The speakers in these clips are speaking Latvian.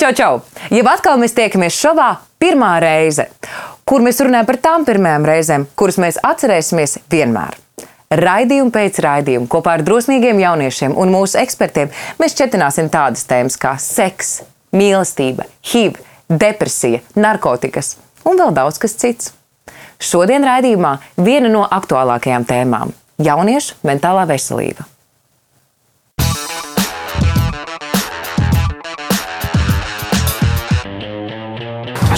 Čau, čau! Jau atkal mēs tiekamies šovā pirmā reize, kur mēs runājam par tām pirmajām reizēm, kuras mēs atcerēsimies vienmēr. Raidījumu pēc raidījuma kopā ar drosmīgiem jauniešiem un mūsu ekspertiem mēs četināsim tādas tēmas kā seks, mīlestība, HIV, depresija, narkotikas un vēl daudz kas cits. Šodien raidījumā viena no aktuālākajām tēmām - jauniešu mentālā veselība.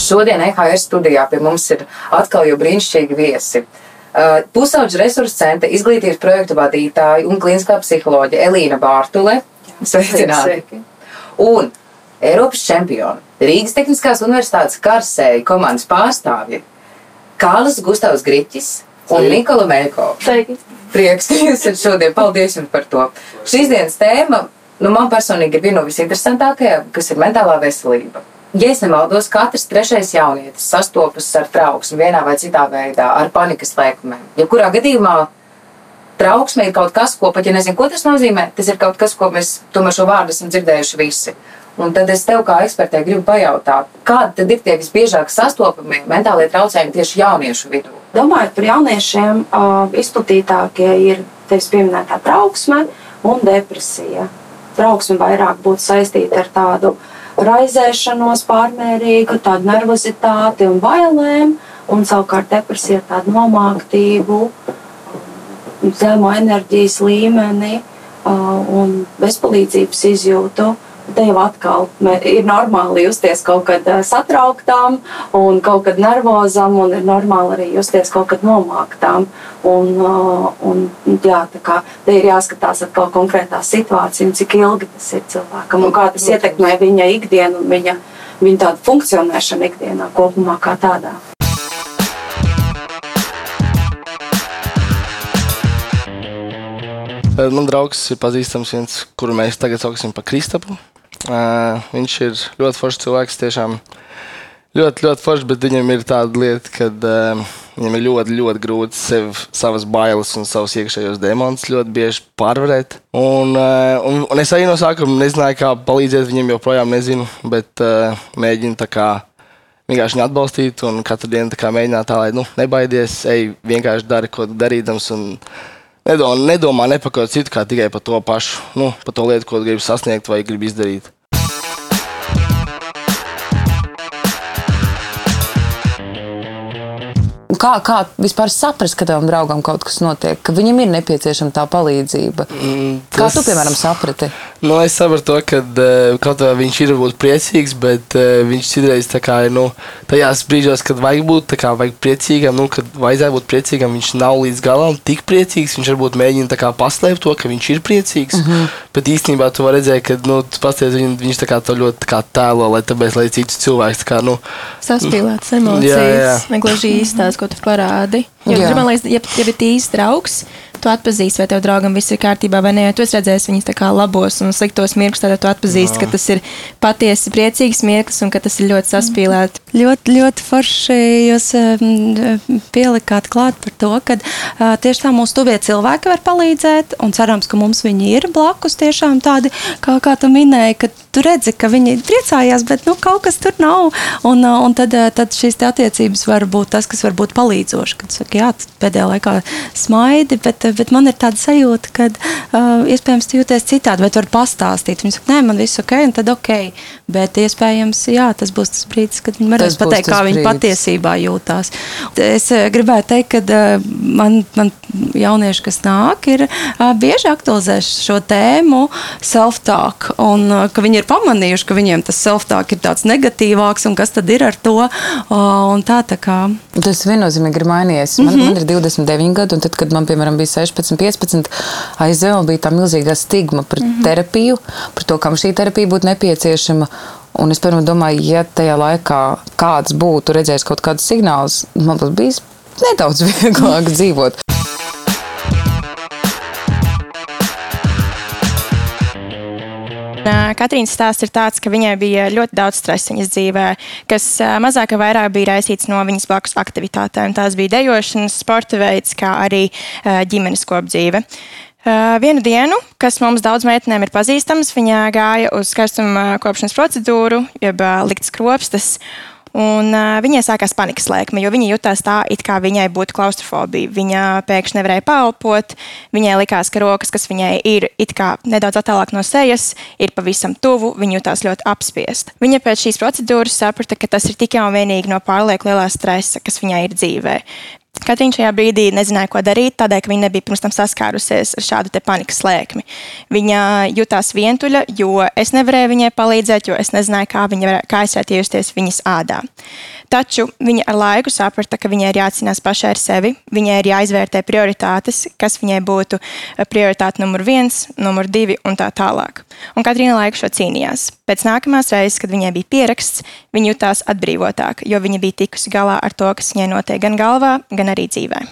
Šodien EHR studijā pie mums ir atkal jau brīnišķīgi viesi. Uh, Pusauģa resursu centra izglītības projektu vadītāja un kliniskā psiholoģija Elīna Bārtule. Sveicināti! Un Eiropas čempioni, Rīgas Tehniskās Universitātes karsēja komandas pārstāvji Kālis Gustavs Griķis un Nikola Mēko. Prieks, ka jūs esat šodien. Paldies jums par to. Šīs dienas tēma, nu, man personīgi ir viena no visinteresantākajām, kas ir mentālā veselība. Ja es nemaldos, katrs trešais jaunietis sastopas ar trauksmi vienā vai citā veidā, ar panikas lēkumiem. Jebkurā gadījumā trauksme ir kaut kas, ko pat ja nezinu, ko tas nozīmē, tas ir kaut kas, ko mēs tomēr šo vārdu esam dzirdējuši visi. Un tad es tev kā ekspertē gribu pajautāt, kādi tad ir tie visbiežāk sastopamie mentālie traucējumi tieši jauniešu vidū? Domājot par jauniešiem, izplatītākie ir tevis pieminētā trauksme un depresija. Trauksme vairāk būtu saistīta ar tādu uh, raizēšanos pārmērīgu, tādu nervozitāti un bailēm, un savukārt depresija ir tāda nomāktību, zemo enerģijas līmeni un bezpalīdzības izjūtu te jau atkal ir normāli justies kaut kad satrauktām un kaut kad nervozām, un ir normāli arī justies kaut kad nomāktām. Un, un, jā, kā, te ir jāskatās atkal konkrētā situācija, un cik ilgi tas ir cilvēkam, un kā tas ietekmē viņa ikdienu un viņa, viņa tādu funkcionēšanu ikdienā kopumā kā tādā. Man draugs ir pazīstams viens, kuru mēs tagad saucam par Kristapu. Uh, viņš ir ļoti foršs cilvēks. Tiešām ļoti, ļoti foršs, bet viņam ir tāda lieta, ka uh, viņam ir ļoti, ļoti grūti sev, savas bailes un savus iekšējos demonus ļoti bieži pārvarēt. Un, uh, un, un es arī no sākuma nezināju, kā palīdzēt viņam, joprojām nezinu, bet uh, mēģinu tā kā vienkārši viņu atbalstīt un katru dienu mēģināt tā, lai nu, nebaidies, ej, vienkārši dari, ko darīdams. Un, Nedomā, nedomā ne par ko citu, kā tikai par to pašu, nu, par to lietu, ko gribi sasniegt vai gribi izdarīt. Kā, kā vispār saprast, ka tavam draugam kaut kas notiek, ka viņam ir nepieciešama tā palīdzība? Mm, tas... Kā tu, piemēram, saprati? Nu, es saprotu, ka uh, kaut kā viņš ir varbūt priecīgs, bet uh, viņš citreiz kā ir nu, tajās brīžos, kad vajag būt kā, vajag priecīgam, nu, kad vajadzētu būt priecīgam, viņš nav līdz galam tik priecīgs. Viņš varbūt mēģina kā, paslēpt to, ka viņš ir priecīgs. Mm -hmm. Bet īstenībā tu vari redzēt, ka nu, pasties, viņ, viņš kā to ļoti kā tēlo, lai tāpēc, lai citus cilvēkus kā, nu, saspīlētas emocijas, jā, jā. negluži īstās, ko tu parādi. Jo, man liekas, ja, ja ir īsts draugs, tu atpazīsti, vai tev draugam viss ir kārtībā vai nē. Ja tu redzēsi viņus labos un sliktos mirkļus, tad tu atpazīsti, ka tas ir patiesi priecīgs mirklis un ka tas ir ļoti saspīlēts. Ļoti, ļoti forši jūs pielikāt klāt par to, ka tieši tā mūsu tuvie cilvēki var palīdzēt, un cerams, ka mums viņi ir blakus tiešām tādi, kā, kā tu minēji, ka tu redzi, ka viņi priecājās, bet nu, kaut kas tur nav. Un, un tad, tad šīs attiecības var būt tas, kas var būt palīdzoši. Kad saka, jā, pēdējā laikā smaidi, bet, bet man ir tāda sajūta, ka uh, iespējams tu jūties citādi, tu vari pastāstīt. Viņi saka, nē, man viss ok, un tad ok. Bet iespējams, jā, tas būs tas brīdis, kad viņi varēs pateikt, kā viņi patiesībā jūtās. Es gribētu teikt, ka uh, man, man jaunieši, kas nāk, ir uh, bieži aktualizējuši šo tēmu self-talk, un uh, ka viņi ir pamanījuši, ka viņiem tas self-talk ir tāds negatīvāks, un kas tad ir ar to? Tā, tā kā. Tas viennozīmīgi ir mainījies. Man, mm -hmm. man ir 29 gadi, un tad, kad man, piemēram, bija 16, 15, aiz zema bija tā milzīgā stigma par mm -hmm. terapiju, par to, kam šī terapija būtu nepieciešama. Un es pirmā domāju, ja tajā laikā kāds būtu redzējis kaut kādus signālus, man būtu bijis nedaudz vieglāk dzīvot. Katrīnas stāsts ir tāds, ka viņai bija ļoti daudz stresa viņas dzīvē, kas mazāk vai vairāk bija raisīts no viņas blakus aktivitātēm. Tās bija dejošanas, sporta veids, kā arī ģimenes kopdzīve. Vienu dienu, kas mums daudz meitenēm ir pazīstams, viņa gāja uz karstuma kopšanas procedūru, jeb uh, likt skropstas. Un, uh, viņai sākās panikas lēkme, jo viņa jutās tā, it kā viņai būtu klaustrofobija. Viņa pēkšņi nevarēja palpot. Viņai likās, ka rokas, kas viņai ir nedaudz attālāk no sejas, ir pavisam tuvu. Viņa jutās ļoti apspiesta. Viņa pēc šīs procedūras saprata, ka tas ir tikai un vienīgi no pārlieku lielā stresa, kas viņai ir dzīvē. Katrīna šajā brīdī nezināja, ko darīt, tādēļ, ka viņa nebija pirms tam saskārusies ar šādu panikas lēkmi. Viņa jutās vientuļa, jo es nevarēju viņai palīdzēt, jo es nezināju, kā, viņa var, kā es varētu iejusties viņas ādā. Taču viņa ar laiku saprata, ka viņai ir jācīnās pašai ar sevi, viņai ir jāizvērtē prioritātes, kas viņai būtu prioritāte numur viens, numur divi un tā tālāk. Un Katrīna laiku šo cīnījās. Pēc nākamās reizes, kad viņai bija pieraksts, viņa jutās atbrīvotāk, jo viņa bija tikusi galā ar to, kas viņai notiek gan galvā, gan arī dzīvē.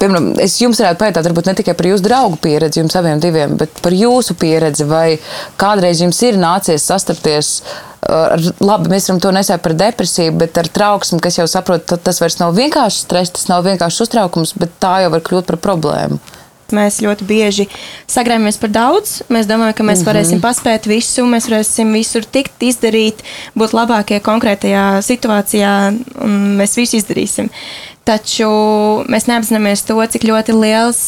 piemēram, es jums varētu pajautāt, varbūt ne tikai par jūsu draugu pieredzi, jums abiem diviem, bet par jūsu pieredzi, vai kādreiz jums ir nācies sastapties ar, labi, mēs varam to nesēt par depresiju, bet ar trauksmi, kas jau saprot, tas vairs nav vienkārši stress, tas nav vienkārši uztraukums, bet tā jau var kļūt par problēmu. Mēs ļoti bieži sagrājamies par daudz. Mēs domājam, ka mēs -hmm. varēsim paspēt visu, mēs varēsim visur tikt, izdarīt, būt labākie konkrētajā situācijā, un mēs visu izdarīsim. Taču mēs neapzināmies to, cik ļoti, liels,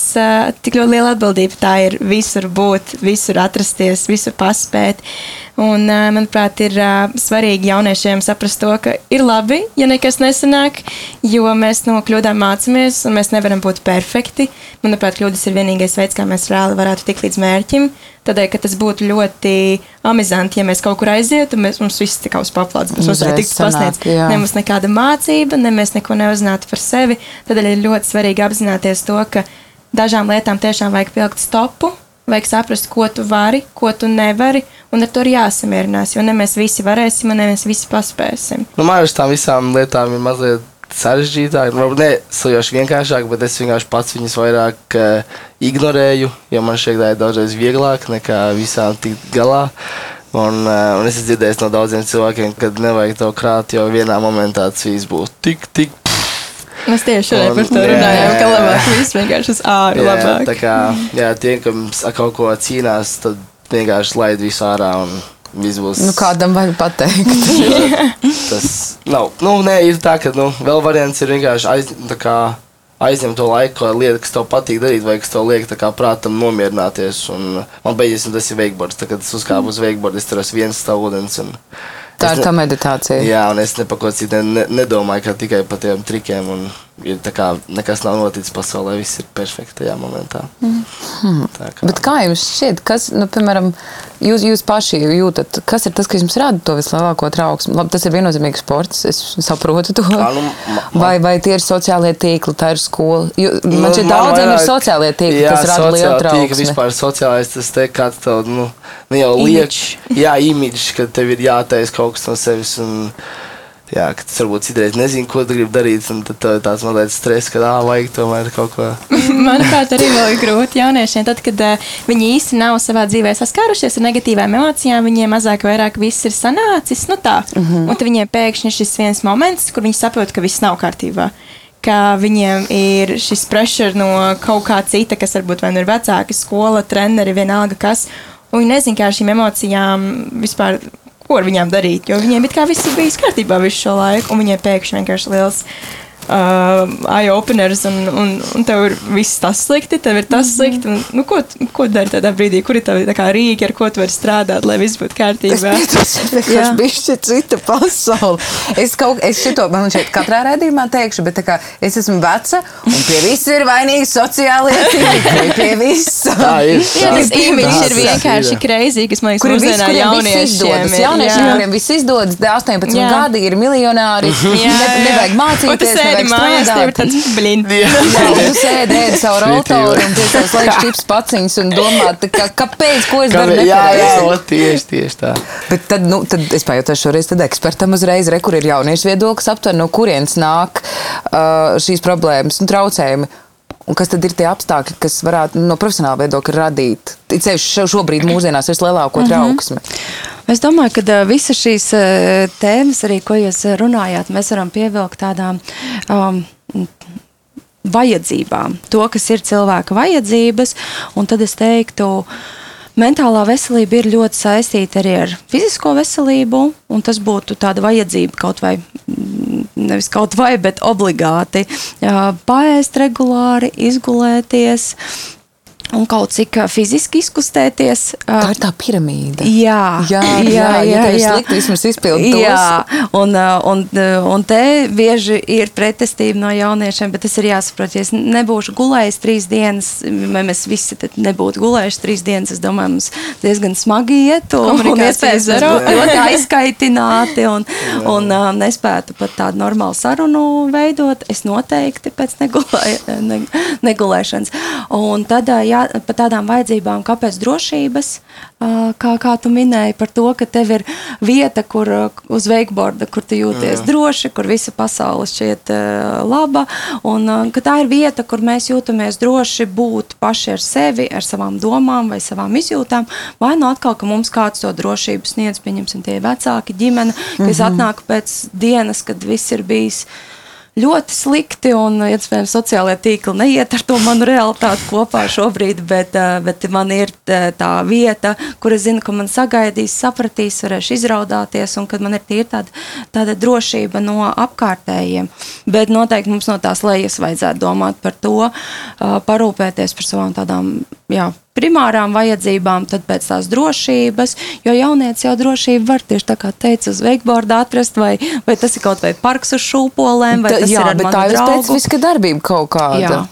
cik ļoti liela atbildība tā ir visur būt, visur atrasties, visur paspēt. Un, manuprāt, ir svarīgi jauniešiem saprast to, ka ir labi, ja nekas nesanāk, jo mēs no kļūdām mācāmies un mēs nevaram būt perfekti. Manuprāt, kļūdas ir vienīgais veids, kā mēs reāli varētu tikt līdz mērķim. Tādēļ, ka tas būtu ļoti amizanti, ja mēs kaut kur aizietu, mēs, mums viss tā kā uz paplātes, varētu tikt pasniegts. Ne mums nekāda mācība, ne mēs neko neuzzinātu par sevi. Tādēļ ir ļoti svarīgi apzināties to, ka dažām lietām tiešām vajag pielikt stopu, vajag saprast, ko tu vari, ko tu nevari, un ar to ir jāsamierinās, jo ne mēs visi varēsim, un ne mēs visi paspēsim. Nu, man ar tām visām lietām ir mazliet sarežģītāk, varbūt ne salīdzinoši vienkāršāk, bet es vienkārši pats viņus vairāk uh, ignorēju, jo man ka ir daudzreiz vieglāk nekā visām tikt galā. Un, uh, un es esmu dzirdējis no daudziem cilvēkiem, ka nevajag to krāt, jo vienā momentā tas viss būs tik, tik. Mēs tieši šodien par to runājām, ka labāk viss vienkārši uz āru. Jā, labāk. tā kā jā, tie, kam kaut ko cīnās, tad vienkārši laid visu ārā un Būs. Nu, kādam vajag pateikt. tas nav. Nu, nē, ir tā, ka nu, vēl variants ir vienkārši aiz, kā, aizņemt to laiku, lai lieta, kas tev patīk darīt, vai kas tev liek kā, prātam nomierināties. Un man beigas, tas ir veikbords. Tad, kad es uzkāpu uz veikbordu, es tur esmu viens stāvudens. Tā ir tā meditācija. Jā, un es ne par ko citu ne, nedomāju, kā tikai par tiem trikiem. Un, ir tā kā nekas nav noticis pasaulē, viss ir perfektajā momentā. Mm. Tā kā. Bet kā jums šķiet, kas, nu, piemēram, jūs, jūs paši jūtat, kas ir tas, kas jums rada to vislielāko trauksmi? Labi, tas ir viennozīmīgs sports, es saprotu to. Kā, nu, ma, vai, vai tie ir sociālie tīkli, tā ir skola? Man nu, šķiet, daudziem ir sociālie tīkli, jā, kas rada lielu trauksmi. Tīkli, vispār sociālais, tas te kāds tev, nu, nu jau liek, jā, imidžs, ka tev ir jātais kaut kas no sevis. Un, jā, ka tas varbūt citreiz nezinu, ko tu gribi darīt, un tad tāds mazliet stress, ka ā, vajag tomēr kaut ko. Manuprāt, arī vēl ir grūti jauniešiem, tad, kad uh, viņi īsti nav savā dzīvē saskārušies ar negatīvām emocijām, viņiem mazāk vai vairāk viss ir sanācis, nu tā. Uh mhm. -huh. Un tad viņiem pēkšņi ir šis viens moments, kur viņi saprot, ka viss nav kārtībā ka viņiem ir šis pressure no kaut kā cita, kas varbūt vai nu ir vecāki, skola, treneri, vienalga kas. Un viņi nezina, kā ar šīm emocijām vispār ko ar viņām darīt. Jo viņiem it kā viss bijis kārtībā visu šo laiku, un viņiem pēkšņi vienkārši liels uh, eye-openers, un, un, un tev ir viss tas slikti, tev ir tas mm -hmm. slikti. Un, nu, ko, ko dari tādā brīdī, kur ir tavi rīki, ar ko tu vari strādāt, lai viss būtu kārtībā? Tas ir bišķi cita pasaule. Es kaut es šito, man šeit katrā redzījumā teikšu, bet kā, es esmu veca, un pie viss ir vainīgi sociālie tīkli, pie viss. Tā ir. Vienkārši kreizī, kas man liekas, mūsdienā jauniešiem. Jauniešiem, kuriem viss izdodas, 18 jā. gadi ir miljonāri, ne, nevajag mācīties sēdi mājās, tev ir tāds blīns. Jā, tu sēdi, ēdi savu rotoru un pie savas laikas čips paciņas un domā, ka, kāpēc, ko es daru nepareizi. Jā, jā, tieši, tieši tā. Bet tad, nu, tad es pajautāšu šoreiz tad ekspertam uzreiz, re, kur ir jauniešu viedoklis aptver, no kurienes nāk uh, šīs problēmas un traucējumi. Un kas tad ir tie apstākļi, kas varētu no profesionāla viedokļa radīt? Ceļš šobrīd mūsdienās ir lielāko mhm. trauksmi. Mm -hmm. Es domāju, ka visas šīs tēmas, arī ko jūs runājāt, mēs varam pievilkt tādām um, vajadzībām, to, kas ir cilvēka vajadzības. Un tad es teiktu, mentālā veselība ir ļoti saistīta arī ar fizisko veselību, un tas būtu tāda vajadzība kaut vai. Nevis kaut vai, bet obligāti pāriest regulāri, izgulēties, un kaut cik fiziski izkustēties. Tā ir tā piramīda. Jā, jā, jā, jā, jā, jā. slikti vismaz izpildīt. Jā, un, un, un te bieži ir pretestība no jauniešiem, bet tas ir jāsaprot, ja es nebūšu gulējis trīs dienas, vai mēs visi nebūtu gulējuši trīs dienas, es domāju, mums diezgan smagi iet, un, un iespējams ļoti aizkaitināti, un, un nespētu pat tādu normālu sarunu veidot, es noteikti pēc negulē, ne, negulēšanas. Un tad, jā, par tādām vajadzībām, kāpēc drošības, kā, kā tu minēji par to, ka tev ir vieta, kur uz wakeboarda, kur tu jūties Jā. droši, kur visa pasaule šķiet laba, un ka tā ir vieta, kur mēs jūtamies droši būt paši ar sevi, ar savām domām vai savām izjūtām, vai nu atkal, ka mums kāds to drošību sniedz, pieņemsim tie vecāki ģimene, kas mm -hmm. atnāk pēc dienas, kad viss ir bijis ļoti slikti, un iespējams sociālajie tīkli neiet ar to manu realitāti kopā šobrīd, bet, eh, bet man ir eh, tā vieta, kur es zinu, ka man sagaidīs, sapratīs, varēšu izraudāties, un kad man ir tīra tāda, tāda drošība no apkārtējiem. Bet noteikti mums no tās lejas vajadzētu domāt par to, eh, parūpēties par savām tādām, jā, primārām vajadzībām, tad pēc tās drošības, jo jaunieci jau drošību var tieši tā kā teica, uz wakeboarda atrast, vai, vai tas ir kaut vai parks uz šūpolēm, vai tas jā, ir ar bet tā ir specifiska darbība kaut kāda. Jā.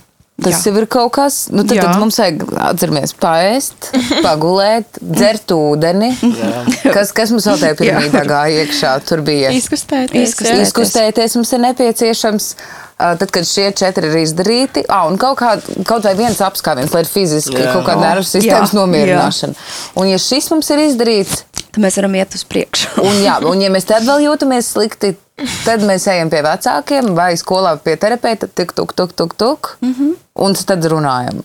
Tas jā. jau ir kaut kas, nu tad, tad mums vajag atcerēties, paēst, pagulēt, dzert ūdeni. Jā. Kas, kas mums vēl tajā pirmīdā gāja iekšā? Tur bija izkustēties. Izkustēties, izkustēties mums ir nepieciešams. Tad, kad šie četri ir izdarīti, ah, un kaut, kā, kaut vai viens apskāviens, lai ir fiziski jā. kaut kāda nervu sistēmas jā. nomierināšana. Jā. Un, ja šis mums ir izdarīts, tad mēs varam iet uz priekšu. un, jā, un, ja mēs tad vēl jūtamies slikti, tad mēs ejam pie vecākiem vai skolā pie terapeita, tik, tuk, tuk, tuk, tuk, mm -hmm. un tad runājam.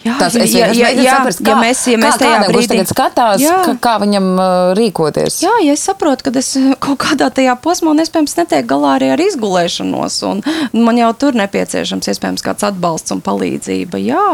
Jā, Tas, es jā, jā, jā, saprast, kā, ja mēs, ja mēs kā, tajā brīdī skatās, kā, kā viņam uh, rīkoties. Jā, ja es saprotu, ka es kaut kādā tajā posmā iespējams netiek galā arī ar izgulēšanos, un man jau tur nepieciešams iespējams kāds atbalsts un palīdzība. Jā,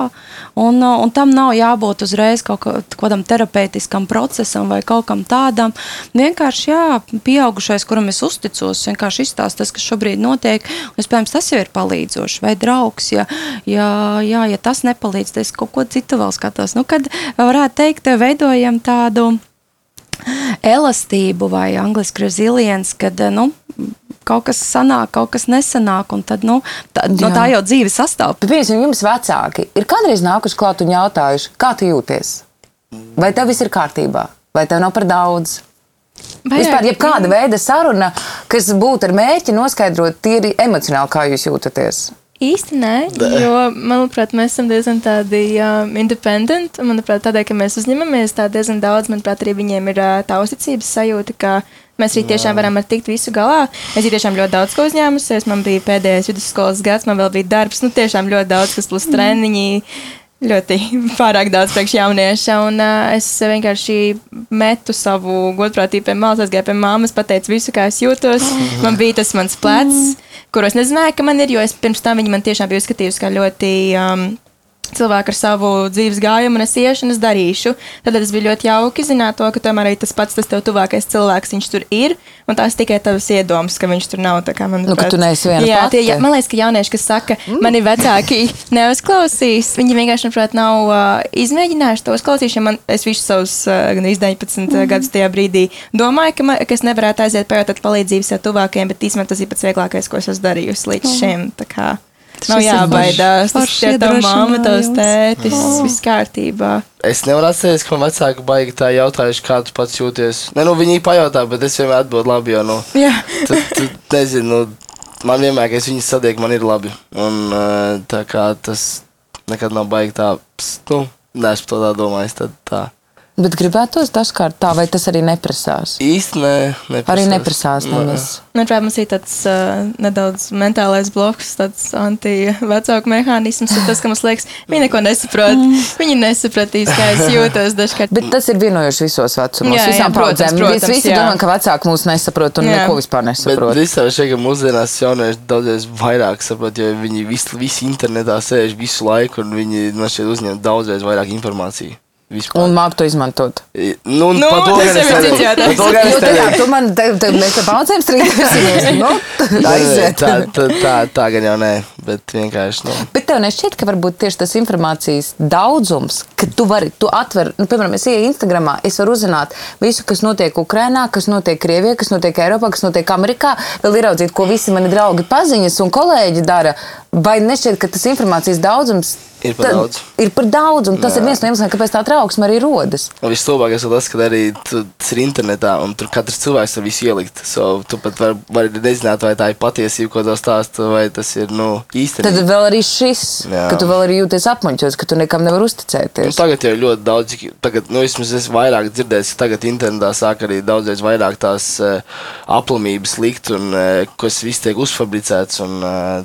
un, uh, un tam nav jābūt uzreiz kaut kādam terapeitiskam procesam vai kaut kam tādam. Vienkārši, jā, pieaugušais, kuram es uzticos, vienkārši izstāst tas, kas šobrīd notiek, un iespējams tas jau ir palīdzoši, vai draugs, ja, ja, jā, ja tas nepalīdz, tad es kaut ko citu vēl skatos. Nu, kad varētu teikt, veidojam tādu elastību vai angļuiski resilience, kad nu, kaut kas sanāk, kaut kas nesanāk, un tad, nu, tā, no tā jau dzīve sastāv. Piemēram, jums vecāki ir kādreiz nākuši klāt un jautājuši, kā tu jūties? Vai tev viss ir kārtībā? Vai tev nav par daudz? Vai Vispār, ja kāda veida saruna, kas būtu ar mērķi noskaidrot tīri emocionāli, kā jūs jūtaties? Īsti nē, jo, manuprāt, mēs esam diezgan tādi uh, independenti. Manuprāt, tādēļ, ka mēs uzņemamies tā diezgan daudz, manuprāt, arī viņiem ir uh, tā uzticības sajūta, ka mēs arī tiešām varam ar tikt visu galā. Es arī tiešām ļoti daudz ko uzņēmusies. Man bija pēdējais vidusskolas gads, man vēl bija darbs, nu tiešām ļoti daudz, kas plus treniņi. Mm ļoti pārāk daudz priekš jaunieša, un uh, es vienkārši metu savu godprātību pie malas, aizgāju pie māmas, pateicu visu, kā es jūtos. Man bija tas mans plecs, kuru es nezināju, ka man ir, jo es pirms tam viņa man tiešām bija uzskatījusi kā ļoti um, cilvēku ar savu dzīves gājumu, un es iešu un es darīšu. Tad tas bija ļoti jauki zināt, to, ka tomēr arī tas pats, tas tev tuvākais cilvēks, viņš tur ir. Un tās tikai tavs iedoms, ka viņš tur nav. Kā, man, nu, ka tu neesi viena jā, tie, jā, man liekas, ka jaunieši, kas saka, mm. mani vecāki neuzklausīs, viņi vienkārši, manuprāt, nav uh, izmēģinājuši to uzklausīšanu. Man, es visu savus uh, gan 19 mm. gadus tajā brīdī domāju, ka, man, ka es nevarētu aiziet pajautāt palīdzību sev tuvākajiem, bet īstenībā tas ir pats vieglākais, ko es esmu darījusi līdz mm. šim. Nav jābaidās. Tas ir tā mamma, tavs tētis, oh. viss kārtībā. Es nevaru atcerēties, ka man vecāki baigi tā jautājuši, kā tu pats jūties. Ne, nu, viņi pajautā, bet es vienmēr atbildu labi, jo, nu, tu, tu nezinu, nu, man vienmēr, ka es viņus sadieku, man ir labi. Un tā kā tas nekad nav baigi tā, pst, nu, neesmu to tā domājis, tad tā. Bet gribētos dažkārt tā, vai tas arī neprasās? Īsti ne, neprasās. Arī neprasās. Nu, prāt, mums ir tāds uh, nedaudz mentālais bloks, tāds anti-vecāku mehānisms, ir tas, ka mums liekas, viņi neko nesaprot. Viņi nesapratīs, kā es jūtos dažkārt. Bet tas ir vienojoši visos vecumos, Jā, jā, visām protams, paudzēm. protams, Visi jā. domā, ka vecāki mūs nesaprot un Jā. neko vispār Bet nesaprot. visā šeit, ka mūsdienās jaunieši daudzreiz vairāk saprot, jo viņi visi, visi internetā sēž visu laiku un viņi man šeit uzņem daudzreiz vairāk informāciju. Vispār. Un māk to izmantot. Nu, Nu, to tas jau ir gan Nu, tā kā tu man, te, te, mēs te paudzēm strīdamies. Nu, aiziet. Tā, tā, tā, tā gan jau nē, bet vienkārši. Nu. Bet tev nešķiet, ka varbūt tieši tas informācijas daudzums, ka tu vari, tu atver, nu, piemēram, es ieju Instagramā, es varu uzzināt visu, kas notiek Ukrainā, kas notiek Krievijā, kas notiek Eiropā, kas notiek Amerikā, vēl ieraudzīt, ko visi mani draugi paziņas un kolēģi dara. Vai nešķiet, ka tas informācijas daudzums Ir par tad- daudz. Ir par daudz, un tas Jā. ir viens no iemesliem, kāpēc tā trauksme arī rodas. Un Vislabākais ir tas, ka arī tu, tas ir internetā, un tur katrs cilvēks var visu ielikt. So, tu pat vari var nezināt, vai tā ir patiesība, ko tas stāsta, vai tas ir nu, Tad īstenībā. vēl arī šis, Jā. ka tu vēl arī jūties apmuļķots, ka tu nekam nevari Nu, uzticēties. tagad jau ir ļoti daudz, tagad, nu, es vairāk dzirdēju, ka tagad internetā sāk arī daudzreiz vairāk tās uh, aplamības likt, un uh, kas viss tiek uzfabricēts. Un, uh,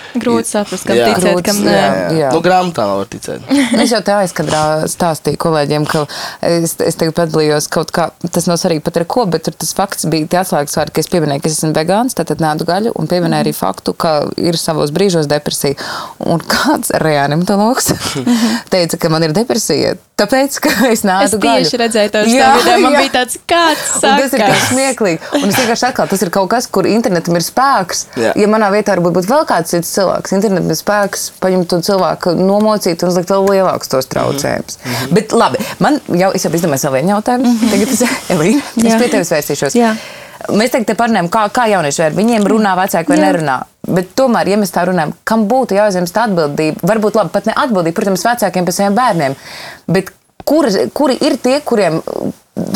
Grūti saprast, kam Jā. ticēt, Grūti, kam nē. jā, jā. Nu, grāmatā var ticēt. Es jau tā aizkadrā stāstīju kolēģiem, ka es, es tagad padalījos kaut kā, tas nav svarīgi pat ar ko, bet tur tas fakts bija tie atslēgas vārdi, ka es pieminēju, ka es esmu vegāns, tātad nēdu gaļu, un pieminēju arī faktu, ka ir savos brīžos depresija. Un kāds reanimatologs teica, ka man ir depresija, tāpēc, ka es Es nēdu gaļu. tieši redzēju to video, man jā. bija tāds, kāds Un tas ir tik smieklīgi. Un es vienkārši atklāju, tas ir kaut kas, kur internetam ir spēks. Jā. Ja manā vietā varbūt būtu vēl kāds cits cilvēks, internetam ir spēks paņemt to cilvēku, nomocīt un uzlikt vēl lielākus tos traucējumus. Mm -hmm. Bet labi, man jau, jau izdomāju savu vienu jautājumu. Tagad es, Elīna, es pie tevis vērsīšos. Jā. Mēs tagad parunājam, kā, kā jaunieši ar viņiem runā vecāki vai Jā. nerunā. Bet tomēr, ja mēs tā runājam, kam būtu jāuzņemas tā atbildība, varbūt labi, pat ne atbildība, protams, vecākiem par saviem bērniem, bet kuri, kuri ir tie, kuriem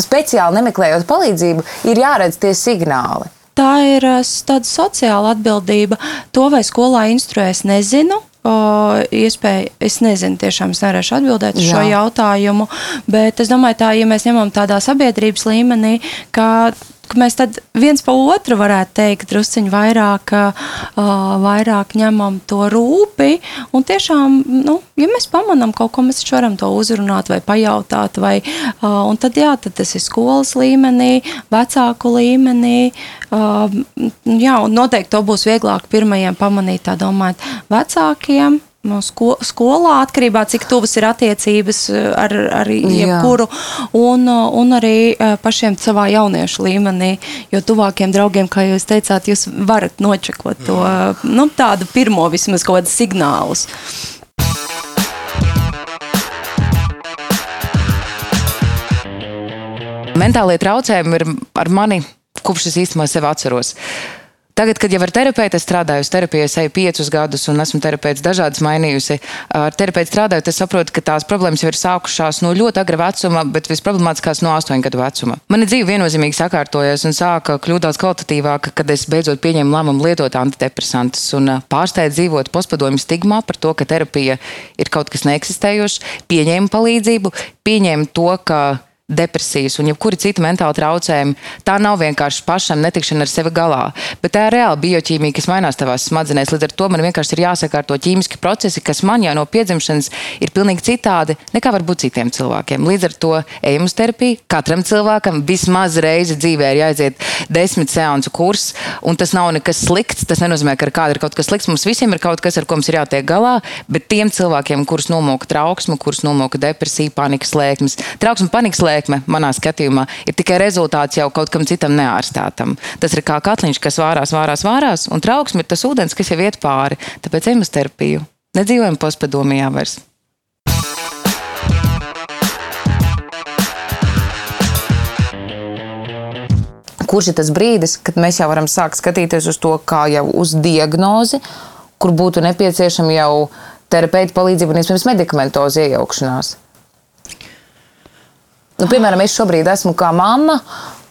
speciāli nemeklējot palīdzību, ir jāredz tie signāli? Tā ir s- tāda sociāla atbildība. To vai skolā instruē, es nezinu. O, iespēja, es nezinu, tiešām es nevarēšu atbildēt uz šo Jā. jautājumu, bet es domāju, tā, ja mēs ņemam tādā sabiedrības līmenī, ka, ka mēs tad viens pa otru varētu teikt, drusciņi vairāk, uh, vairāk ņemam to rūpi. Un tiešām, nu, ja mēs pamanām kaut ko, mēs varam to uzrunāt vai pajautāt. Vai, uh, tad, jā, tad tas ir skolas līmenī, vecāku līmenī. Uh, jā, un noteikti to būs vieglāk pirmajiem pamanīt, tā domājot, vecākiem. No sko skolā atkarībā no cik tuvas ir attiecības uh, ar, ar jebkuru, un, uh, un arī uh, pašiem savā jauniešu līmenī. Jo tuvākiem draugiem, kā jūs teicāt, jūs varat nočekot to uh, nu, tādu pirmo vismaz kaut kādus signālus. Mentālie traucējumi ir ar mani, kopš es īstenībā sevi atceros. Tagad, kad jau ar terapeitu strādāju, terapijā eju piecus gadus un esmu terapeits dažādas mainījusi. Ar terapeitu strādājot, es saprotu, ka tās problēmas jau ir sākušās no ļoti agra vecuma, bet visproblemātiskākās no astoņu gadu vecuma. Mana dzīve viennozīmīgi sakārtojās un sāka kļūt daudz kvalitatīvāka, kad es beidzot pieņēmu lēmumu lietot antidepresantus un pārstāju dzīvot postpadomju stigmā par to, ka terapija ir kaut kas neeksistējošs, pieņēmu palīdzību, pieņēmu to, ka depresijas un jebkura cita mentāla traucējuma. Tā nav vienkārši pašam netikšana ar sevi galā, bet tā ir reāla bioķīmija, kas mainās tavās smadzenēs. Līdz ar to man vienkārši ir jāsakārto ķīmiski procesi, kas man jau no piedzimšanas ir pilnīgi citādi nekā varbūt citiem cilvēkiem. Līdz ar to ejam uz terapiju. Katram cilvēkam vismaz reizi dzīvē ir jāiziet desmit seansu kurs, un tas nav nekas slikts. Tas nenozīmē, ka ar kādu ir kaut kas slikts. Mums visiem ir kaut kas, ar ko mums ir jātiek galā, bet tiem cilvēkiem, kurus nomoka trauksme, kurus nomoka depresija, panikas lēkmes, trauksme, panikas lēkme, manā skatījumā, ir tikai rezultāts jau kaut kam citam neārstātam. Tas ir kā katliņš, kas vārās, vārās, vārās, un trauksme ir tas ūdens, kas jau iet pāri. Tāpēc ejam uz terapiju. Nedzīvojam postpadomijā vairs. Kurš ir tas brīdis, kad mēs jau varam sākt skatīties uz to kā jau uz diagnozi, kur būtu nepieciešama jau terapeita palīdzība un iespējams medikamentoza iejaukšanās? Nu, piemēram, es šobrīd esmu kā mamma.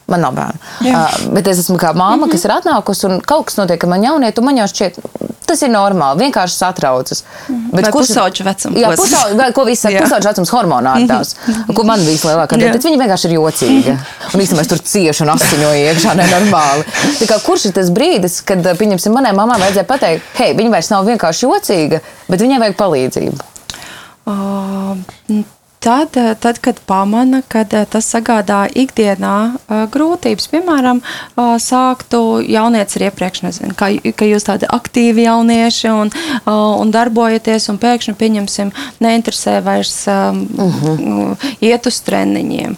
Man nav bērnu. Uh, bet es esmu kā māma, kas ir atnākusi, un kaut kas notiek ar mani jaunieti. un Man jau šķiet, Tas ir normāli, vienkārši satraucas. Bet Vai kurš pusauģa vecums? Jā, pusauģa, ko visi saka, pusauģa vecums hormonātās, ko man bija lielākā daļa, bet viņi vienkārši ir jocīgi. Un īstenībā es tur cieši un asiņoju iekšā nenormāli. Tā kā kurš ir tas brīdis, kad, pieņemsim, manai mamai vajadzēja pateikt, hei, viņa vairs nav vienkārši jocīga, bet viņai vajag palīdzību? Uh, tad, eh, tad, kad pamana, kad eh, tas sagādā ikdienā uh, grūtības, piemēram, sāktu jaunieci ir iepriekš, nezinu, ka, ka jūs tādi aktīvi jaunieši un, un darbojaties un pēkšņi, pieņemsim, neinteresē vairs uh -huh. iet uz treniņiem.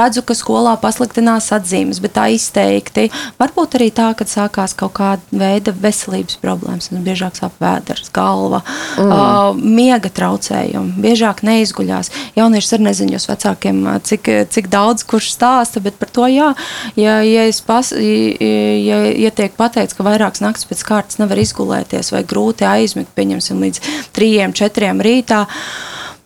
Redzu, ka skolā pasliktinās atzīmes, bet tā izteikti. Varbūt arī tā, kad sākās kaut kāda veida veselības problēmas, biežāk sāp vēders, galva, mm. miega traucējumi, biežāk neizguļās mājās. Jaunieši arī nezina, jūs vecākiem, cik, cik daudz kurš stāsta, bet par to jā. Ja, ja, pas, ja, ja tiek pateikts, ka vairākas naktas pēc kārtas nevar izgulēties vai grūti aizmigt, pieņemsim līdz trījiem, četriem rītā.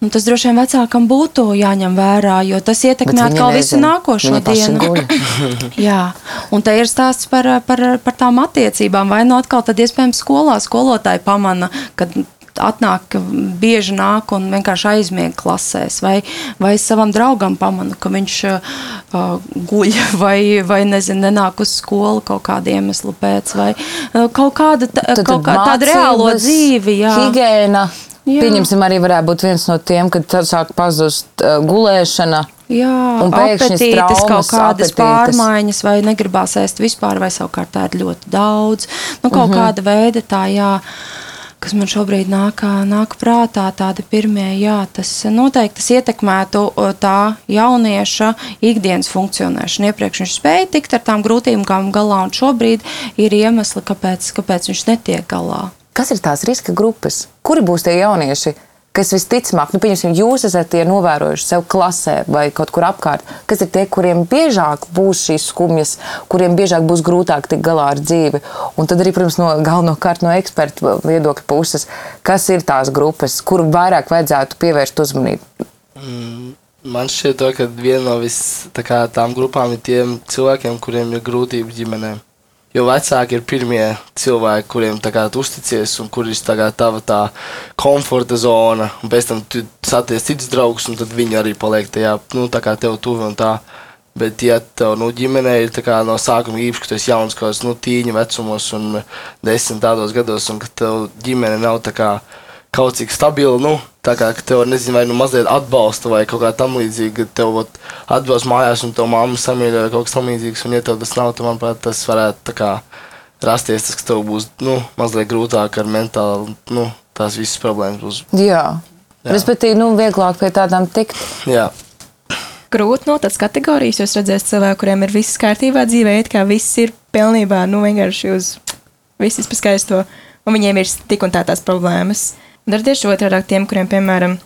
Un tas droši vien vecākam būtu jāņem vērā, jo tas ietekmē atkal visu nākošo dienu. Jā, un te ir stāsts par, par, par tām attiecībām. Vai nu atkal tad iespējams skolā skolotāji pamana, ka atnāk, bieži nāk un vienkārši aizmiega klasēs, vai, vai savam draugam pamanu, ka viņš uh, guļ, vai, vai nezinu, nenāk uz skolu kaut kādu iemeslu pēc, vai uh, kaut kāda tā, tad, kaut kā, tāda reālo dzīvi. Jā. Higēna. Jā. Pieņemsim, arī varētu būt viens no tiem, kad sāk pazust uh, gulēšana. Jā, apetītes, kaut kādas apetītes. pārmaiņas, vai negribās ēst vispār, vai savukārt tā ir ļoti daudz. Nu, kaut uh mhm. -huh. kāda veida tā, jā. Uh, kas man šobrīd nāk, nāk prātā, tādi pirmie, jā, tas noteikti tas ietekmētu tā jaunieša ikdienas funkcionēšanu. Iepriekš viņš spēja tikt ar tām grūtībām galā, un šobrīd ir iemesli, kāpēc, kāpēc viņš netiek galā. Kas ir tās riska grupas? Kuri būs tie jaunieši, kas visticamāk, nu, pieņemsim, jūs esat tie novērojuši sev klasē vai kaut kur apkārt, kas ir tie, kuriem biežāk būs šīs skumjas, kuriem biežāk būs grūtāk tikt galā ar dzīvi. Un tad arī, protams, no galvenokārt no ekspertu viedokļa puses, kas ir tās grupas, kur vairāk vajadzētu pievērst uzmanību. Mm. Man šķiet, ka viena no vis, tā kā, tām grupām ir tiem cilvēkiem, kuriem ir grūtības ģimenēm. Jo vecāki ir pirmie cilvēki, kuriem kā uzticies, un kur ir tā tava tā komforta zona. Un pēc tam tu satiec citus draugus, un tad viņi arī paliek tajā, nu, tā kā tev tuvi un tā. Bet, ja tev nu, ģimenē ir kā, no sākuma īpaši, ka tu esi jauns, kaut kāds nu, tīņa vecumos un desmit tādos gados, un ka tev ģimene nav tā kā kaut cik stabila, nu, tā kā tev, nezinu, vai nu mazliet atbalsta vai kaut kā tam līdzīga, tev vat, atbrauc mājās un tev mamma samīļo kaut kas tam līdzīgs, un ja tev tas nav, tad, manuprāt, tas varētu tā kā rasties, tas, ka tev būs, nu, mazliet grūtāk ar mentāli, nu, tās visas problēmas būs. Jā. Jā. Respektīvi, nu, vieglāk pie tādām tikt. Jā. Grūti noteikt kategorijas, jūs redzēsiet cilvēku, kuriem ir viss kārtībā dzīvē, it kā viss ir pilnībā, nu, vienkārši uz viss pa skaisto, un viņiem ir tik un tā tās problēmas. Un ir tieši otrādi tiem, kuriem, piemēram,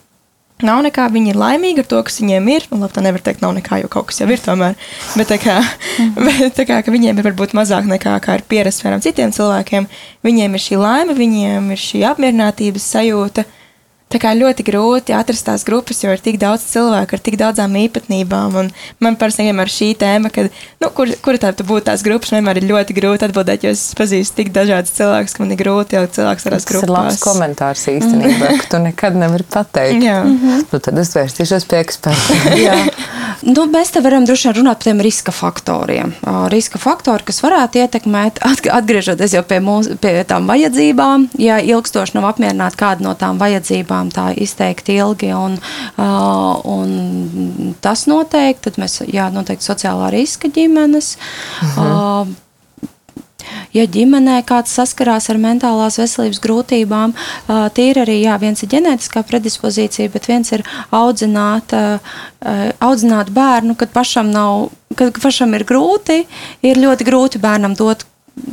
nav nekā, viņi ir laimīgi ar to, kas viņiem ir. Un, labi, tā nevar teikt, nav nekā, jo kaut kas jau ir tomēr. Bet tā kā, bet, tā kā viņiem ir varbūt mazāk nekā ir pierasts citiem cilvēkiem, viņiem ir šī laime, viņiem ir šī apmierinātības sajūta. Tā kā ļoti grūti atrast tās grupas, jo ir tik daudz cilvēku ar tik daudzām īpatnībām. Man personīgi vienmēr šī tēma, kad, nu, kur, kur tā būtu tās grupas, vienmēr ir ļoti grūti atbildēt, jo es pazīstu tik dažādas cilvēkus, ka man ir grūti ielikt cilvēkus tādās grupās. Tas ir labs komentārs īstenībā, ka tu nekad nevari pateikt. Jā. Mm -hmm. nu, tad es vērstīšos pie eksperta. nu, mēs te varam droši vien runāt par tiem riska faktoriem. Riska faktori, kas varētu ietekmēt, atgriežoties jau pie, mūs, pie tām vajadzībām, ja ilgstoši nav apmierināti kāda no tām vajadzībām strādājām tā izteikti ilgi, un, uh, un tas noteikti, tad mēs, jā, noteikti sociālā riska ģimenes. Mhm. Uh, ja ģimenē kāds saskarās ar mentālās veselības grūtībām, tīri arī jā, viens ir ģenētiskā predispozīcija, bet viens ir audzināt, audzināt bērnu, kad pašam, nav, kad pašam ir grūti, ir ļoti grūti bērnam dot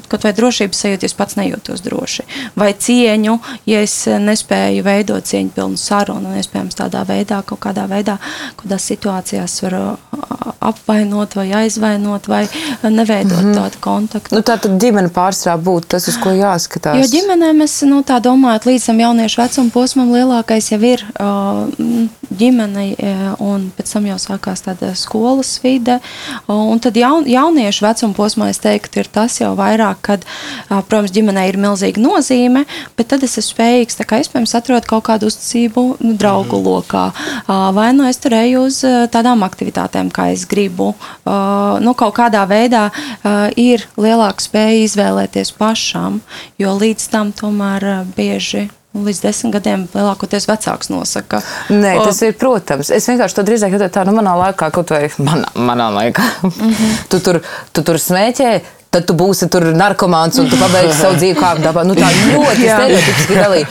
kaut vai drošības sajūta, ja es pats nejūtos droši. Vai cieņu, ja es nespēju veidot cieņu pilnu sarunu, un iespējams tādā veidā, kaut kādā veidā, kādās situācijās var apvainot vai aizvainot vai neveidot mm -hmm. tādu kontaktu. Nu, tā tad ģimene pārsvarā būtu tas, uz ko jāskatās. Jo ģimenē mēs, nu, tā domājot, līdz tam jauniešu vecuma posmam lielākais jau ir ģimene, un pēc tam jau sākās tāda skolas vide, un tad jaun, jauniešu vecuma posmā, es teiktu, ir tas jau vairāk vairāk, kad, protams, ģimenei ir milzīga nozīme, bet tad es esmu spējīgs, kā iespējams, atrast kaut kādu uzticību nu, draugu mm. lokā. Vai nu es tur eju uz tādām aktivitātēm, kā es gribu. Nu, kaut kādā veidā ir lielāka spēja izvēlēties pašam, jo līdz tam tomēr bieži Līdz desmit gadiem lielākoties vecāks nosaka. Nē, tas ir, protams. Es vienkārši to drīzāk jūtu tā, nu, manā laikā, kaut vai manā, manā laikā. Mm -hmm. tu, tur, tu tur smēķē, tad tu būsi tur narkomāns un tu pabeigsi savu dzīvi kā dabā. Nu, tā ļoti stereotipiski dalīja.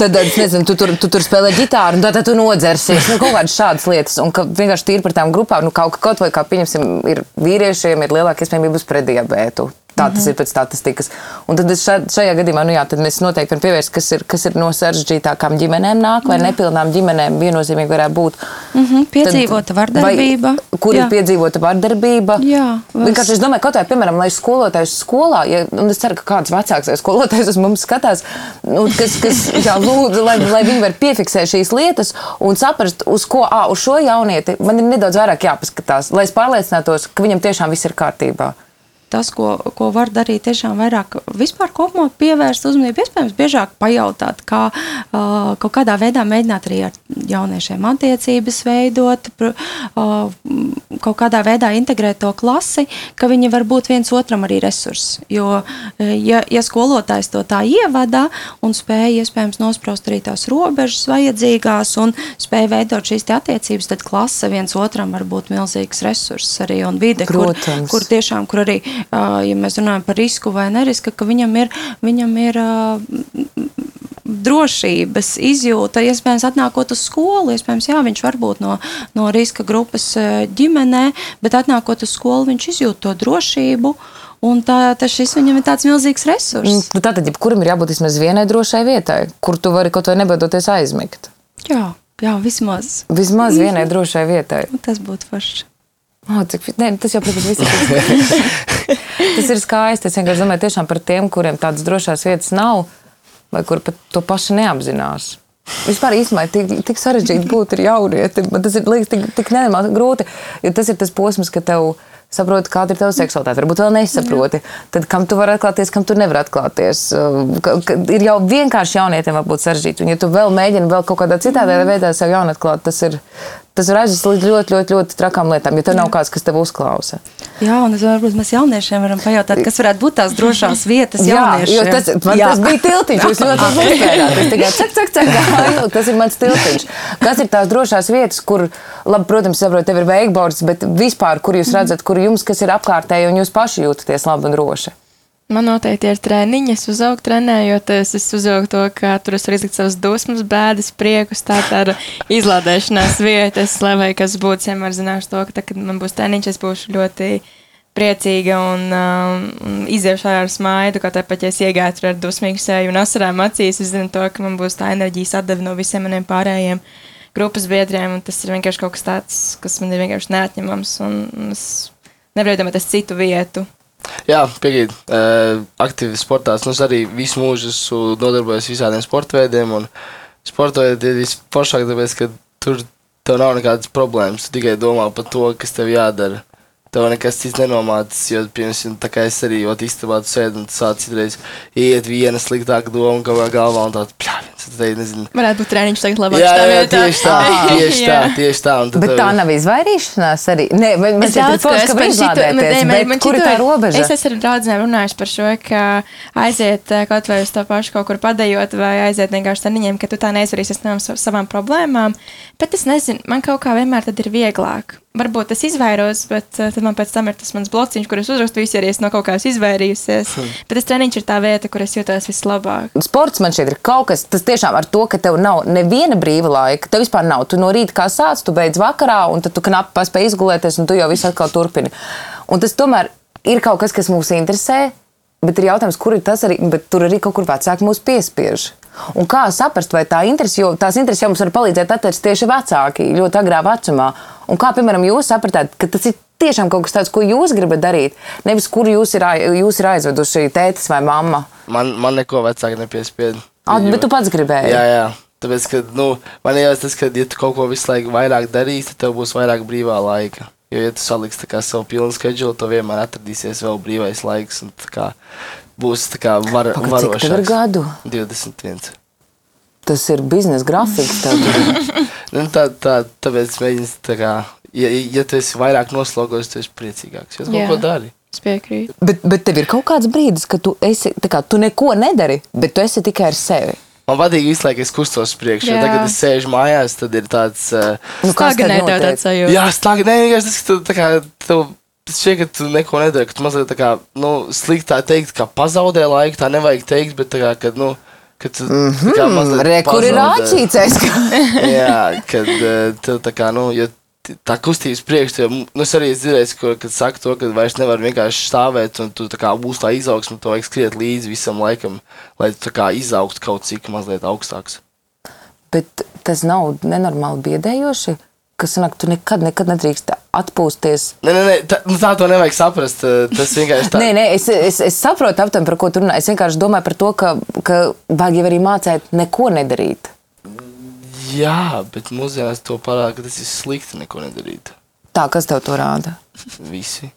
Tad, nezinu, tu tur, tu tur spēlē ģitāru, un tad, tad tu nodzersies. Nu, kaut kādas šādas lietas. Un ka vienkārši tīri par tām grupām, nu, kaut, kaut vai kā pieņemsim, ir vīriešiem, ir lielāka iespējamība uz preddiabētu. Tā tas -hmm. ir pēc statistikas. Un tad šā, šajā gadījumā nu jā, mēs noteikti varam pievērst, kas ir, kas ir no sarežģītākām ģimenēm nāk, vai jā. nepilnām ģimenēm viennozīmīgi varētu būt. Mm -hmm. Piedzīvota tad, vardarbība. Vai, kur jā. ir piedzīvota vardarbība? Jā. Vienkārši es domāju, kaut vai, piemēram, lai skolotājs skolā, ja, un es ceru, ka kāds vecāks vai skolotājs uz mums skatās, nu, kas, kas jā, lūdzu, lai, lai viņi var piefiksēt šīs lietas un saprast, uz ko, ā, uz šo jaunieti man ir nedaudz vairāk jāpaskatās, lai es pārliecinātos, ka viņam tiešām viss ir kārtībā tas, ko, ko var darīt, tiešām vairāk vispār kopumā pievērst uzmanību, iespējams, biežāk pajautāt, kā uh, kaut kādā veidā mēģināt arī ar jauniešiem attiecības veidot, uh, kaut kādā veidā integrēt to klasi, ka viņi var būt viens otram arī resurss. Jo, ja, ja skolotājs to tā ievada un spēja iespējams nospraust arī tās robežas vajadzīgās un spēja veidot šīs attiecības, tad klase viens otram var būt milzīgs resurss arī un vide, Protams. kur, kur tiešām, kur arī ja mēs runājam par risku vai neriska, ka viņam ir, viņam ir drošības izjūta, iespējams, atnākot uz skolu. Iespējams, jā, viņš var būt no, no riska grupas ģimenē, bet atnākot uz skolu, viņš izjūt to drošību. Un tā, tā šis viņam ir tāds milzīgs resurs. Nu, tātad, kuram ir jābūt vismaz vienai drošai vietai, kur tu vari kaut vai nebaidoties aizmigt? Jā, jā vismaz. Vismaz vienai drošai vietai. Tas būtu forši. Oh, cik, ne, tas jau, protams, ir. tas ir skaisti. Es vienkārši domāju tiešām par tiem, kuriem tādas drošās vietas nav, vai kur pat to paši neapzinās. Vispār īstenībā tik, tik sarežģīti būt ar jaunieti. Man tas ir liekas tik, tik nenormāli grūti, jo tas ir tas posms, ka tev saproti, kāda ir tava seksualitāte. Varbūt vēl nesaproti. Tad kam tu vari atklāties, kam tu nevari atklāties. Ka, ka ir jau vienkārši jaunietim būt sarežģīti. Un ja tu vēl mēģini vēl kaut kādā citādā veidā sev jaunatklāt, tas ir, tas aizvest līdz ļoti, ļoti, ļoti trakām lietām, ja tev nav kāds, kas tev uzklausa. Jā, un es varbūt mēs jauniešiem varam pajautāt, kas varētu būt tās drošās vietas jauniešiem. Jā, tas, man Jā. tas bija tiltiņš, jūs ļoti labi uzspēlējāt. Es tikai cak, cak, cak, gāju, tas ir mans tiltiņš. Kas ir tās drošās vietas, kur, labi, protams, saprotu, tev ir veikbords, bet vispār, kur jūs redzat, kur jums kas ir apkārtēji un jūs paši jūtaties labi un droši? Man noteikti ir treniņi. Es uzaugu trenējoties. Es uzaugu to, ka tur es varu izlikt savas dusmas, bēdas, priekus. Tā ir izlādēšanās vieta. Es lai kas būtu, vienmēr zināšu to, ka, tā, kad man būs treniņš, es būšu ļoti priecīga un um, iziešu ar smaidu. Kā tāpat, ja es iegāju ar dusmīgu seju un asarām acīs, es zinu to, ka man būs tā enerģijas atdeve no visiem maniem pārējiem grupas biedriem. Tas ir vienkārši kaut kas tāds, kas man ir vienkārši neatņemams. Un es nevaru iedomāties citu vietu Jā, piekrītu. Uh, aktīvi sportā. Nu, es arī visu mūžu esmu nodarbojies visādiem sporta veidiem. Sporta veidi ir visforšāk, tāpēc, ka tur tev nav nekādas problēmas. Tu tikai domā par to, kas tev jādara tev nekas cits nenomācis. Jo, piemēram, tā kā es arī istabā sēdu un sācu citreiz iet viena sliktāka doma kaut kā galvā un tāda pļāviens. Tad, nezinu. Varētu būt treniņš tagad labāk. Jā, jā, jā tieši tā, tieši tā, tieši tā. Bet tā nav izvairīšanās arī. Nē, man es daudz, ko es par šitu, man, man kur ir tā robeža? Es esmu ar draudzēm runājuši par šo, ka aiziet eh, kaut vai uz to pašu kaut kur padējot vai aiziet vienkārši taniņiem, ka tu tā neizvarīsies no savām problēmām. Bet es nezinu, man kaut kā vienmēr tad ir vieglāk varbūt es izvairos, bet uh, tad man pēc tam ir tas mans blociņš, kur es uzrakstu visu, ja es no kaut kā izvairījusies. Hmm. Bet tas treniņš ir tā vieta, kur es jūtos vislabāk. Sports man šeit ir kaut kas, tas tiešām ar to, ka tev nav neviena brīva laika. Tev vispār nav. Tu no rīta kā sāc, tu beidz vakarā, un tad tu knapi paspēj izgulēties, un tu jau visu atkal turpini. Un tas tomēr ir kaut kas, kas mūs interesē. Bet ir jautājums, kur ir tas arī, bet tur arī kaut kur vecāki mūs piespiež. Un kā saprast, vai tā interese, jo tās intereses jau mums var palīdzēt atrast tieši vecāki ļoti agrā vecumā. Un kā, piemēram, jūs sapratāt, ka tas ir tiešām kaut kas tāds, ko jūs gribat darīt, nevis kur jūs ir, jūs ir aizveduši tētis vai mamma? Man, man neko vecāki nepiespied. Ah, bet tu pats gribēji? Jā, jā. Tāpēc, ka, nu, man jau tas, ka, ja tu kaut ko visu laiku vairāk darīsi, tad tev būs vairāk brīvā laika. Jo, ja tu saliksi savu pilnu schedulu, tad vienmēr atradīsies vēl brīvais laiks. Un, kā, būs kā var, Pagad, cik tev ir varošais. gadu? 21. Tas ir biznesa grafiks. Nu, tā, tā, tāpēc mēģināt, tā kā, ja, ja tu esi vairāk noslogojis, tad esi priecīgāks. Jo tu kaut ko dari. Es piekrītu. bet, bet tev ir kaut kāds brīdis, kad tu, esi, tā kā, tu neko nedari, bet tu esi tikai ar sevi. Man patīk visu laiku, es kustos jo Jā. Tagad, kad es sēžu mājās, tad ir tāds. Uh, Nu, Stagnē tev notiek? tāds sajūta. jā, stāv, nē, vienkārši tas, ka tu, tā kā, tev šķiet, ka tu neko nedari, ka tu mazliet tā kā, nu, sliktā teikt, ka pazaudē laiku, tā nevajag teikt, bet tā kā, kad, nu, kad tu, tā kā mazliet Mm, Re, kur ir āķīcēs? Jā, kad uh, tev tā kā, nu, t- tā kustības priekš, tev, nu, es arī dzirdēju, ka, kad saka to, ka vairs nevar vienkārši stāvēt, un tu tā kā būs tā izaugsme, tu vajag skriet līdzi visam laikam, lai tu tā kā izaugtu kaut cik mazliet augstāks. Bet tas nav nenormāli biedējoši, ka sanāk, tu nekad, nekad nedrīkst atpūsties. Nē, nē, nē tā, nu, tā to nevajag saprast, uh, tas vienkārši tā. Nē, nē, es, es, es saprotu aptuveni, par ko tu runā. Es vienkārši domāju par to, ka, ka vajag jau arī mācīt neko nedarīt. Jā, bet mūsdienās to parāda, ka tas ir slikti neko nedarīt. Tā, kas tev to rāda? Visi.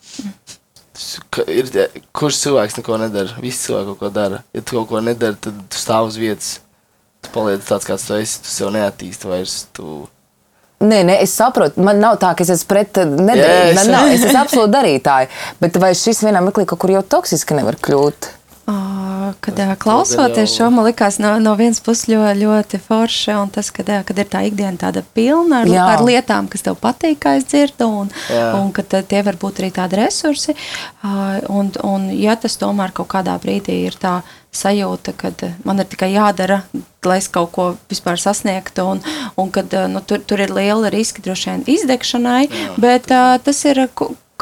Ir, kurš cilvēks neko nedara? Visi cilvēki kaut ko dara. Ja tu kaut ko nedari, tad tu stāv uz vietas. Tu paliec tāds, kāds tu esi. Tu sev neattīsti vairs. Tu... Nē, nē, es saprotu, man nav tā, ka es esmu pret Jā, nedarījumu. es- Man nav, es esmu absolūti darītāji. Bet vai šis vienā mirklī kaut kur jau toksiski nevar kļūt? Kad klausoties šo, man likās no, no vienas puses ļoti, ļoti forši, un tas, kad, kad ir tā ikdiena tāda pilna ar, Jā. ar lietām, kas tev patīk, kā es dzirdu, un, Jā. un ka tie var būt arī tādi resursi. Un, un ja tas tomēr kaut kādā brīdī ir tā sajūta, ka man ir tikai jādara, lai es kaut ko vispār sasniegtu, un, un kad nu, tur, tur ir liela riska droši vien izdegšanai, bet ā, tas ir.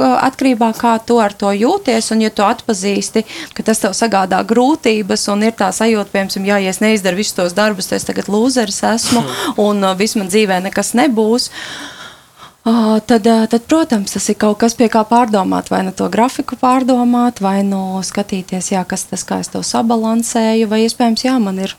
Atkarībā no kā tu ar to jūties, un ja tu atpazīsti, ka tas tev sagādā grūtības, un ir tā sajūta, piemēram, ja es neizdaru visus tos darbus, tad es tagad lūzeris esmu, un uh, viss man dzīvē nekas nebūs. Uh, tad, tad, protams, tas ir kaut kas, pie kā pārdomāt, vai nu to grafiku pārdomāt, vai nu skatīties, jā, kas tas, kā es to sabalansēju, vai iespējams, jā, man ir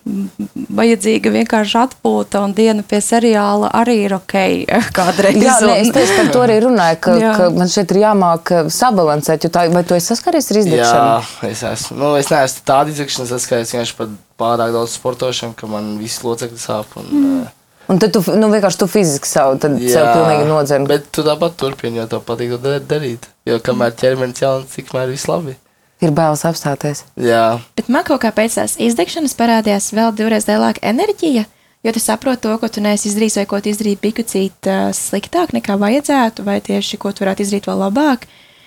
vajadzīga vienkārši atpūta, un diena pie seriāla arī ir ok kādreiz. Jā, nē, es un- tieši par to arī runāju, ka, Jā. ka man šeit ir jāmāk sabalansēt. jo Tā, vai tu esi saskaries ar izdegšanu? Jā, es esmu. Nu, es neesmu tāda izsekšanas, es kā es vienkārši pat pārāk daudz sportošanu, ka man visi locekļi sāp. Un, mm. Un tad tu nu, vienkārši tu fiziski savu, tad sev pilnīgi nodzem. Bet tu tāpat turpini, jo tev patīk to dar- darīt. Jo kamēr ķermenis jauns, tikmēr viss labi. Ir bailes apstāties. Jā, Bet man kaut kā pēc tās izdegšanas parādījās vēl divreiz lielāka enerģija. Jo tu saproti to, ko tu neesi izdarījis, vai ko tu izdarīji pikucīt uh, sliktāk nekā vajadzētu, vai tieši ko tu varētu izdarīt vēl labāk.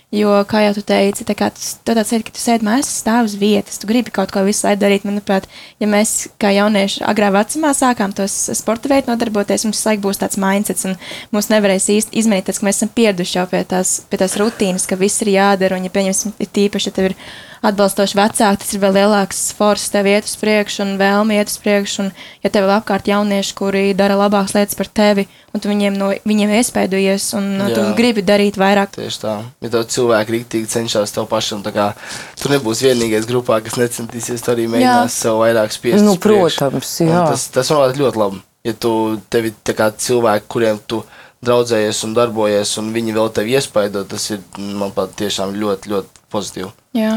Jo, kā jau tu teici, tā kā tu, tu tāds sēdi, ka tu sēdi mājās, stāv uz vietas, tu gribi kaut ko visu laiku darīt. Manuprāt, ja mēs kā jaunieši agrā vecumā sākām tos sporta veidu nodarboties, mums laik būs tāds mindsets, un mums nevarēs īsti izmainīt tas, ka mēs esam pieraduši jau pie tās, pie tās rutīnas, ka viss ir jādara, un, ja pieņemsim, ir tīpaši, ja tev ir atbalstoši vecāki, tas ir vēl lielāks force tev iet uz priekšu un vēlmi iet uz priekšu. Un, ja tev ir apkārt jaunieši, kuri dara labākas lietas par tevi, un tu viņiem no viņiem iespaidojies, un Jā. tu Jā. gribi darīt vairāk. tieši tā. Ja tev cilvēki rīktīgi cenšas tev pašam, tā kā tu nebūsi vienīgais grupā, kas necentīsies, tu arī mēģinās sev vairāk spiest. Nu, protams, Un jā. Tas, tas manuprāt, ļoti labi. Ja tu tevi tā kā cilvēki, kuriem tu draudzējies un darbojies, un viņi vēl tevi iespaido, tas ir, manuprāt, tiešām ļoti, ļoti pozitīvi. Jā.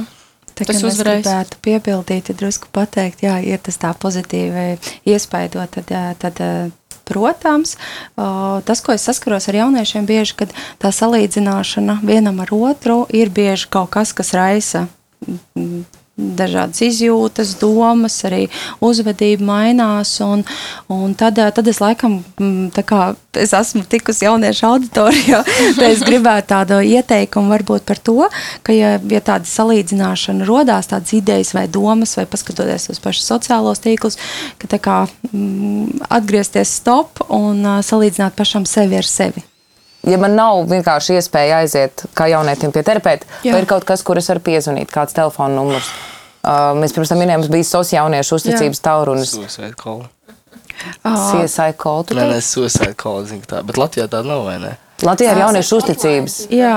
Tā, Tas uzvarēs. gribētu piebildīt, drusku pateikt, jā, ir tas tā pozitīvi iespaidot, tad, ā, tad ā, protams, tas, ko es saskaros ar jauniešiem, bieži, kad tā salīdzināšana vienam ar otru ir bieži kaut kas, kas raisa dažādas izjūtas, domas, arī uzvedība mainās. Un, un tad, ā, tad es laikam, mm, kā es esmu tikusi jauniešu auditorijā, tad es gribētu tādu ieteikumu varbūt par to, ka, ja, ja tāda salīdzināšana rodās, tādas idejas vai domas, vai paskatoties uz pašus sociālos tīklus, ka tā kā mm, atgriezties stop un ā, salīdzināt pašam sevi ar sevi. Ja man nav vienkārši iespēja aiziet kā jaunietim pie terapeita, vai ir kaut kas, kur es varu piezvanīt, kāds telefona numurs. Uh, mēs pirms tam minējām, bija SOS jauniešu uzticības taurunis. Suicide call. CSI call. Nē, nē, suicide call, zinu tā. Bet Latvijā tāda nav, vai ne? Latvijā ir jauniešu uzticības. Jā,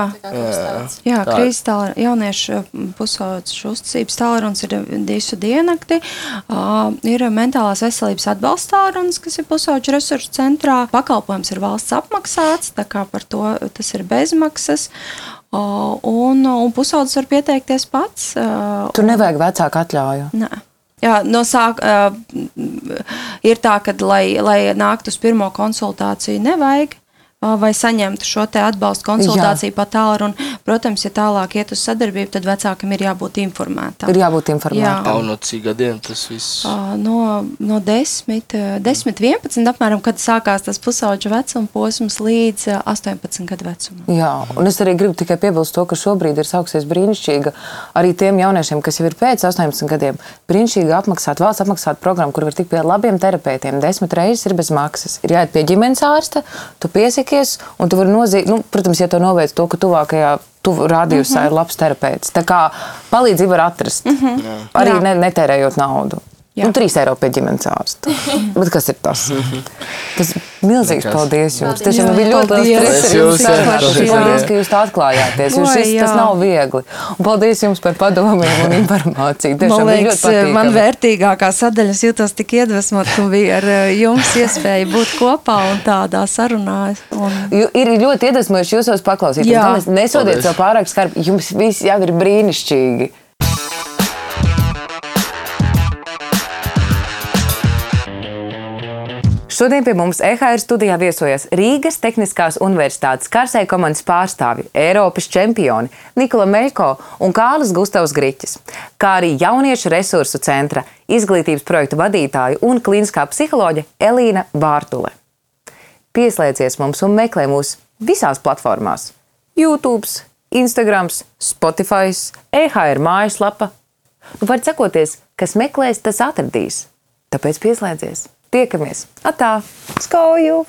jā kristāla jauniešu pusaudzes uzticības tālrunis ir disu dienakti. Uh, ir mentālās veselības atbalsta tālrunis, kas ir pusauģu resursu centrā. Pakalpojums ir valsts apmaksāts, tā kā par to tas ir bezmaksas. Uh, un, un pusaudzis var pieteikties pats. Uh, Tur nevajag vecāku atļauju. Nē. Jā, no sāk, uh, ir tā, ka, lai, lai nāktu uz pirmo konsultāciju, nevajag vai saņemtu šo atbalstu konsultāciju Jā. pa tālruni. Protams, ja tālāk iet uz sadarbību, tad vecākam ir jābūt informētam. Ir jābūt informētam. Jā, no cik gadiem tas viss? No, no 10, 10, 11, apmēram, kad sākās tas pusauģa vecuma posms līdz 18 gadu vecumam. Jā, un es arī gribu tikai piebilst to, ka šobrīd ir sāksies brīnišķīga arī tiem jauniešiem, kas jau ir pēc 18 gadiem, brīnišķīga apmaksāta, valsts apmaksāta programma, kur var tikt pie labiem terapeitiem. Desmit reizes ir bez maksas. Ir jāiet pie ģimenes ārsta, tu piesaki iesaistīties, un tu vari nozīmēt, nu, protams, ja to novērts to, ka tuvākajā tuvu rādījusā mm -hmm. ir labs terapeits. Tā kā palīdzību var atrast, mm -hmm. arī ne, netērējot naudu. Jā. Un 3 eiro pie ģimenes ārsta. Bet kas ir tas? Tas milzīgs Nekas. paldies jums. Tas jau bija ļoti liels prieks. Paldies, ka jūs tā atklājāties. Jo šis tas nav viegli. Un paldies jums par padomiem un informāciju. Tiešām man liekas, man vērtīgākā sadaļas jūtos tik iedvesmot, ka bija ar eh, jums iespēja būt kopā un tādā sarunā. Un... Ir ļoti iedvesmojuši jūsos paklausīties. Nesodiet sev pārāk skarbi. Jums viss jau ir brīnišķīgi. Šodien pie mums EHR studijā viesojas Rīgas Tehniskās Universitātes karsē komandas pārstāvji, Eiropas čempioni Nikola Meļko un Kālis Gustavs Griķis, kā arī jauniešu resursu centra izglītības projektu vadītāja un klīniskā psiholoģe Elīna Bārtule. Pieslēdzies mums un meklē mūs visās platformās - YouTube, Instagram, Spotify, EHR mājaslapa. Nu, var sekoties, kas meklēs, tas atradīs. Tāpēc pieslēdzies! Tiekamies! Atā! Skauju!